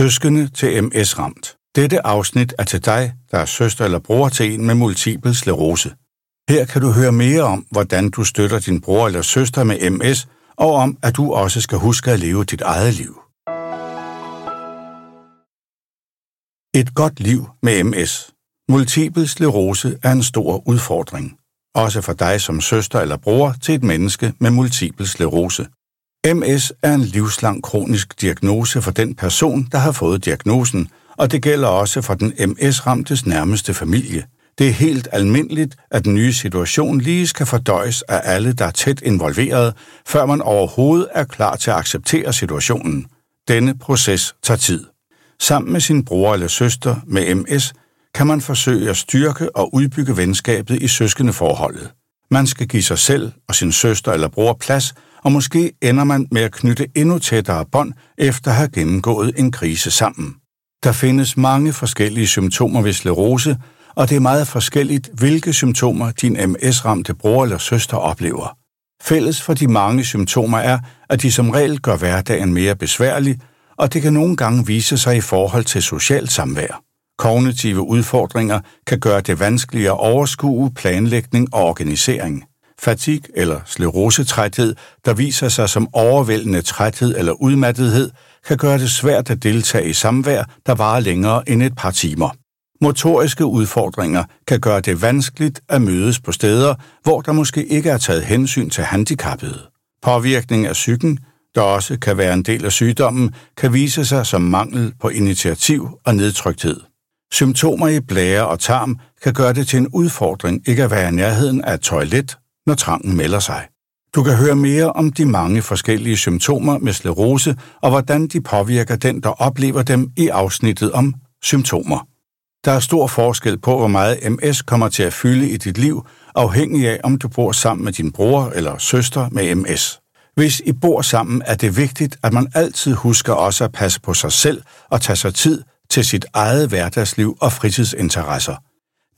Søskende til MS-ramt. Dette afsnit er til dig, der er søster eller bror til en med multiple sklerose. Her kan du høre mere om, hvordan du støtter din bror eller søster med MS, og om, at du også skal huske at leve dit eget liv. Et godt liv med MS. Multiple sklerose er en stor udfordring. Også for dig som søster eller bror til et menneske med multiple sklerose. MS er en livslang kronisk diagnose for den person, der har fået diagnosen, og det gælder også for den MS-ramtes nærmeste familie. Det er helt almindeligt, at den nye situation lige skal fordøjes af alle, der er tæt involveret, før man overhovedet er klar til at acceptere situationen. Denne proces tager tid. Sammen med sin bror eller søster med MS kan man forsøge at styrke og udbygge venskabet i søskendeforholdet. Man skal give sig selv og sin søster eller bror plads, og måske ender man med at knytte endnu tættere bånd efter at have gennemgået en krise sammen. Der findes mange forskellige symptomer ved sklerose, og det er meget forskelligt, hvilke symptomer din MS-ramte bror eller søster oplever. Fælles for de mange symptomer er, at de som regel gør hverdagen mere besværlig, og det kan nogle gange vise sig i forhold til socialt samvær. Kognitive udfordringer kan gøre det vanskeligere at overskue planlægning og organisering. Fatig eller sklerosetræthed, der viser sig som overvældende træthed eller udmattethed, kan gøre det svært at deltage i samvær, der varer længere end et par timer. Motoriske udfordringer kan gøre det vanskeligt at mødes på steder, hvor der måske ikke er taget hensyn til handicappede. Påvirkning af psyken, der også kan være en del af sygdommen, kan vise sig som mangel på initiativ og nedtrykthed. Symptomer i blære og tarm kan gøre det til en udfordring ikke at være i nærheden af et toilet, når trangen melder sig. Du kan høre mere om de mange forskellige symptomer med sklerose og hvordan de påvirker den, der oplever dem i afsnittet om symptomer. Der er stor forskel på, hvor meget MS kommer til at fylde i dit liv, afhængig af, om du bor sammen med din bror eller søster med MS. Hvis I bor sammen, er det vigtigt, at man altid husker også at passe på sig selv og tage sig tid til sit eget hverdagsliv og fritidsinteresser.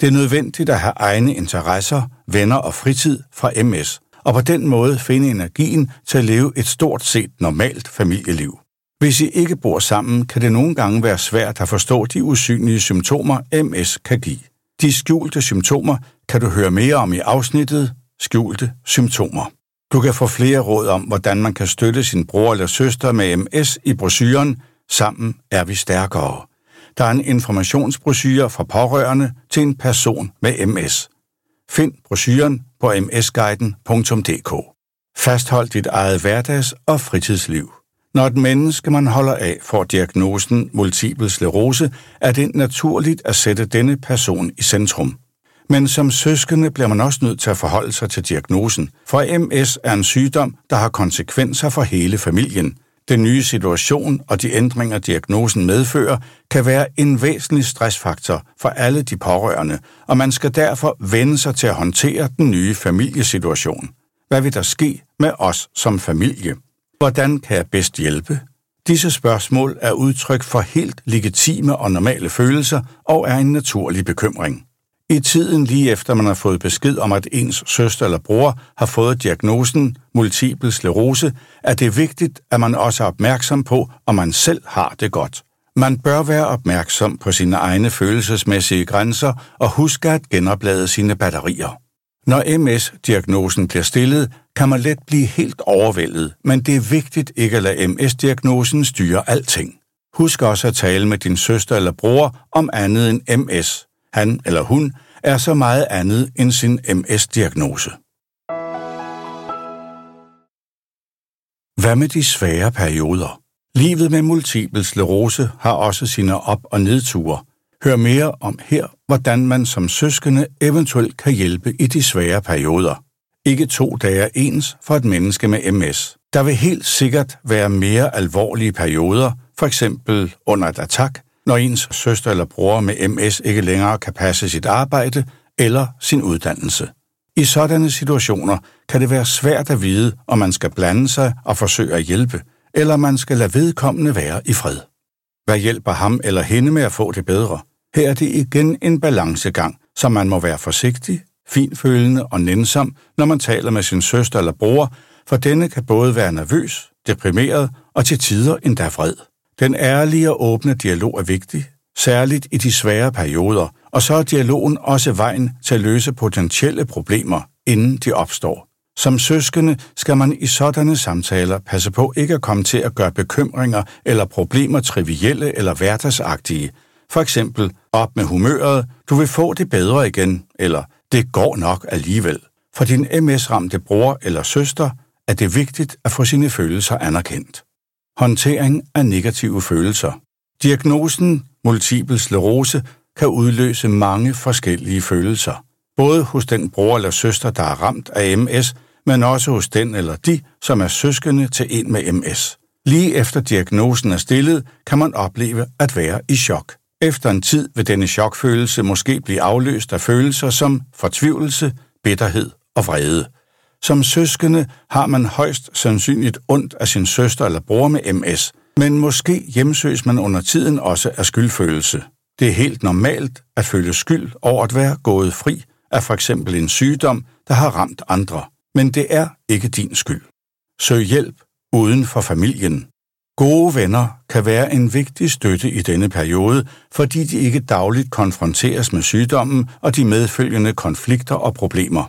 Det er nødvendigt at have egne interesser, venner og fritid fra MS, og på den måde finde energien til at leve et stort set normalt familieliv. Hvis I ikke bor sammen, kan det nogle gange være svært at forstå de usynlige symptomer, MS kan give. De skjulte symptomer kan du høre mere om i afsnittet Skjulte symptomer. Du kan få flere råd om, hvordan man kan støtte sin bror eller søster med MS i brosyren Sammen er vi stærkere. Der er en informationsbrochure fra pårørende til en person med MS. Find brochuren på msguiden.dk. Fasthold dit eget hverdags- og fritidsliv. Når et menneske, man holder af, får diagnosen multiple sklerose, er det naturligt at sætte denne person i centrum. Men som søskende bliver man også nødt til at forholde sig til diagnosen, for MS er en sygdom, der har konsekvenser for hele familien. Den nye situation og de ændringer, diagnosen medfører, kan være en væsentlig stressfaktor for alle de pårørende, og man skal derfor vende sig til at håndtere den nye familiesituation. Hvad vil der ske med os som familie? Hvordan kan jeg bedst hjælpe? Disse spørgsmål er udtryk for helt legitime og normale følelser og er en naturlig bekymring. I tiden lige efter man har fået besked om, at ens søster eller bror har fået diagnosen multiple sklerose, er det vigtigt, at man også er opmærksom på, om man selv har det godt. Man bør være opmærksom på sine egne følelsesmæssige grænser og huske at genoplade sine batterier. Når MS-diagnosen bliver stillet, kan man let blive helt overvældet, men det er vigtigt ikke at lade MS-diagnosen styre alting. Husk også at tale med din søster eller bror om andet end MS. Han eller hun er så meget andet end sin MS-diagnose. Hvad med de svære perioder? Livet med multiple sklerose har også sine op- og nedture. Hør mere om her, hvordan man som søskende eventuelt kan hjælpe i de svære perioder. Ikke to dage ens for et menneske med MS. Der vil helt sikkert være mere alvorlige perioder, for eksempel under et attack, når ens søster eller bror med MS ikke længere kan passe sit arbejde eller sin uddannelse. I sådanne situationer kan det være svært at vide, om man skal blande sig og forsøge at hjælpe, eller man skal lade vedkommende være i fred. Hvad hjælper ham eller hende med at få det bedre? Her er det igen en balancegang, så man må være forsigtig, finfølende og nænsom, når man taler med sin søster eller bror, for denne kan både være nervøs, deprimeret og til tider endda vred. Den ærlige og åbne dialog er vigtig, særligt i de svære perioder, og så er dialogen også vejen til at løse potentielle problemer, inden de opstår. Som søskende skal man i sådanne samtaler passe på ikke at komme til at gøre bekymringer eller problemer trivielle eller hverdagsagtige. For eksempel, op med humøret, du vil få det bedre igen, eller det går nok alligevel. For din MS-ramte bror eller søster er det vigtigt at få sine følelser anerkendt. Håndtering af negative følelser. Diagnosen multiple sklerose kan udløse mange forskellige følelser. Både hos den bror eller søster, der er ramt af MS, men også hos den eller de, som er søskende til en med MS. Lige efter diagnosen er stillet, kan man opleve at være i chok. Efter en tid vil denne chokfølelse måske blive afløst af følelser som fortvivlelse, bitterhed og vrede. Som søskende har man højst sandsynligt ondt af sin søster eller bror med MS, men måske hjemsøges man under tiden også af skyldfølelse. Det er helt normalt at føle skyld over at være gået fri af for eksempel en sygdom, der har ramt andre. Men det er ikke din skyld. Søg hjælp uden for familien. Gode venner kan være en vigtig støtte i denne periode, fordi de ikke dagligt konfronteres med sygdommen og de medfølgende konflikter og problemer.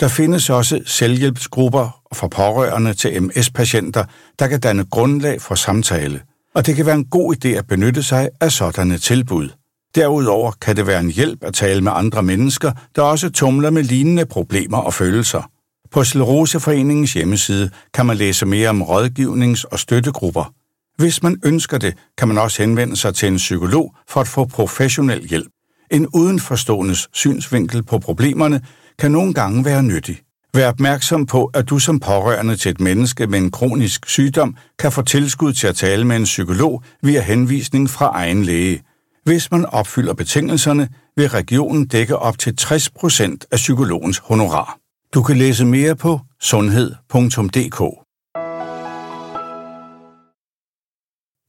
Der findes også selvhjælpsgrupper for pårørende til MS-patienter, der kan danne grundlag for samtale, og det kan være en god idé at benytte sig af sådanne tilbud. Derudover kan det være en hjælp at tale med andre mennesker, der også tumler med lignende problemer og følelser. På Sleroseforeningens hjemmeside kan man læse mere om rådgivnings- og støttegrupper. Hvis man ønsker det, kan man også henvende sig til en psykolog for at få professionel hjælp. En udenforståendes synsvinkel på problemerne kan nogle gange være nyttig. Vær opmærksom på, at du som pårørende til et menneske med en kronisk sygdom kan få tilskud til at tale med en psykolog via henvisning fra egen læge. Hvis man opfylder betingelserne, vil regionen dække op til 60% af psykologens honorar. Du kan læse mere på sundhed.dk.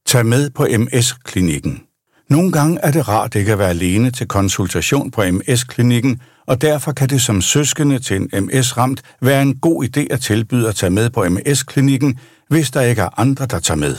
Tag med på MS-klinikken. Nogle gange er det rart ikke at være alene til konsultation på MS-klinikken, og derfor kan det som søskende til en MS-ramt være en god idé at tilbyde at tage med på MS-klinikken, hvis der ikke er andre, der tager med.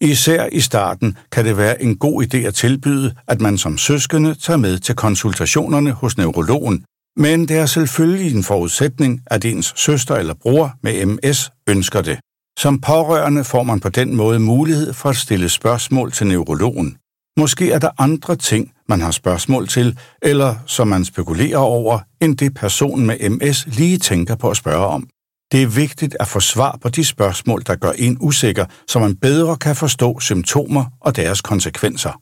Især i starten kan det være en god idé at tilbyde, at man som søskende tager med til konsultationerne hos neurologen, men det er selvfølgelig en forudsætning, at ens søster eller bror med MS ønsker det. Som pårørende får man på den måde mulighed for at stille spørgsmål til neurologen. Måske er der andre ting, man har spørgsmål til, eller som man spekulerer over, end det personen med MS lige tænker på at spørge om. Det er vigtigt at få svar på de spørgsmål, der gør en usikker, så man bedre kan forstå symptomer og deres konsekvenser.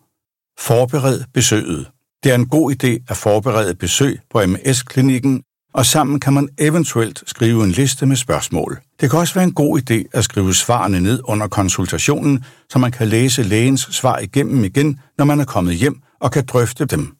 Forbered besøget. Det er en god idé at forberede besøg på MS-klinikken, og sammen kan man eventuelt skrive en liste med spørgsmål. Det kan også være en god idé at skrive svarene ned under konsultationen, så man kan læse lægens svar igennem igen, når man er kommet hjem og kan drøfte dem.